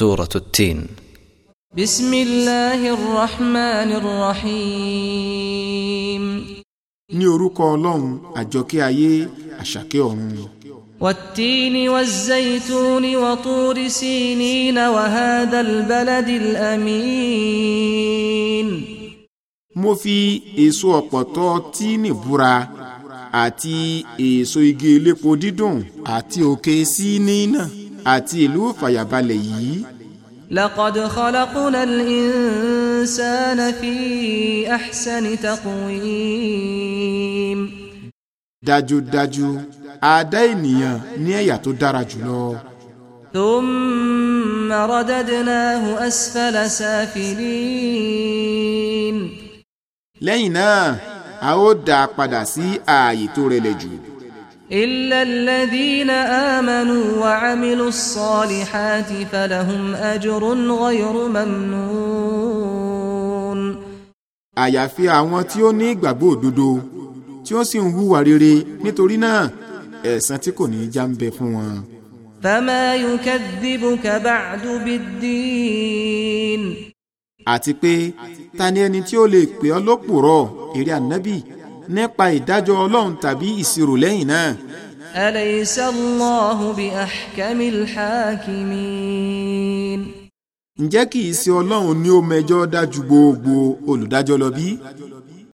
سورة التين بسم الله الرحمن الرحيم ní orúkọ ọlọ́run àjọkẹ́ ayé àṣàkẹ́ ọ̀run lọ. والتين والزيتون وطور سينين وهذا البلد الأمين. mo fi èso ọ̀pọ̀tọ́ tíìnì búra àti èso igi elépo dídùn àti òkè síní náà àti ìlú fàyàbalẹ̀ yìí. لقد خلقنا الإنسان في أحسن تقويم dájúdájú a dá ènìyàn ní ẹ̀yà tó dára jùlọ. ثم رددناه أسفل سافلين. lẹ́yìn náà a ó dá padà sí ààyè tó rẹlẹ̀ jù. إلا الذين آمنوا وعملوا الصالحات فلهم أجر غير ممنون àyàfi àwọn tí ó ní ìgbàgbọ́ òdodo tí ó sì ń hùwà rere nítorí náà ẹ̀san tí kò ní í já ń bẹ fún wọn. فما يكذبك بعد بالدين. àti pé ta ni ẹni tí ó lè pè ọ́ lópùrọ́ èrè ànábì nípa ìdájọ́ ọlọ́run tàbí ìṣirò lẹ́yìn náà. alaysa Allahu bi ahkamil hakimin. ǹjẹ́ kì í ṣe ọlọ́run ni ó mẹjọ́ dájú gbogbo olùdájọ́ lọ bí?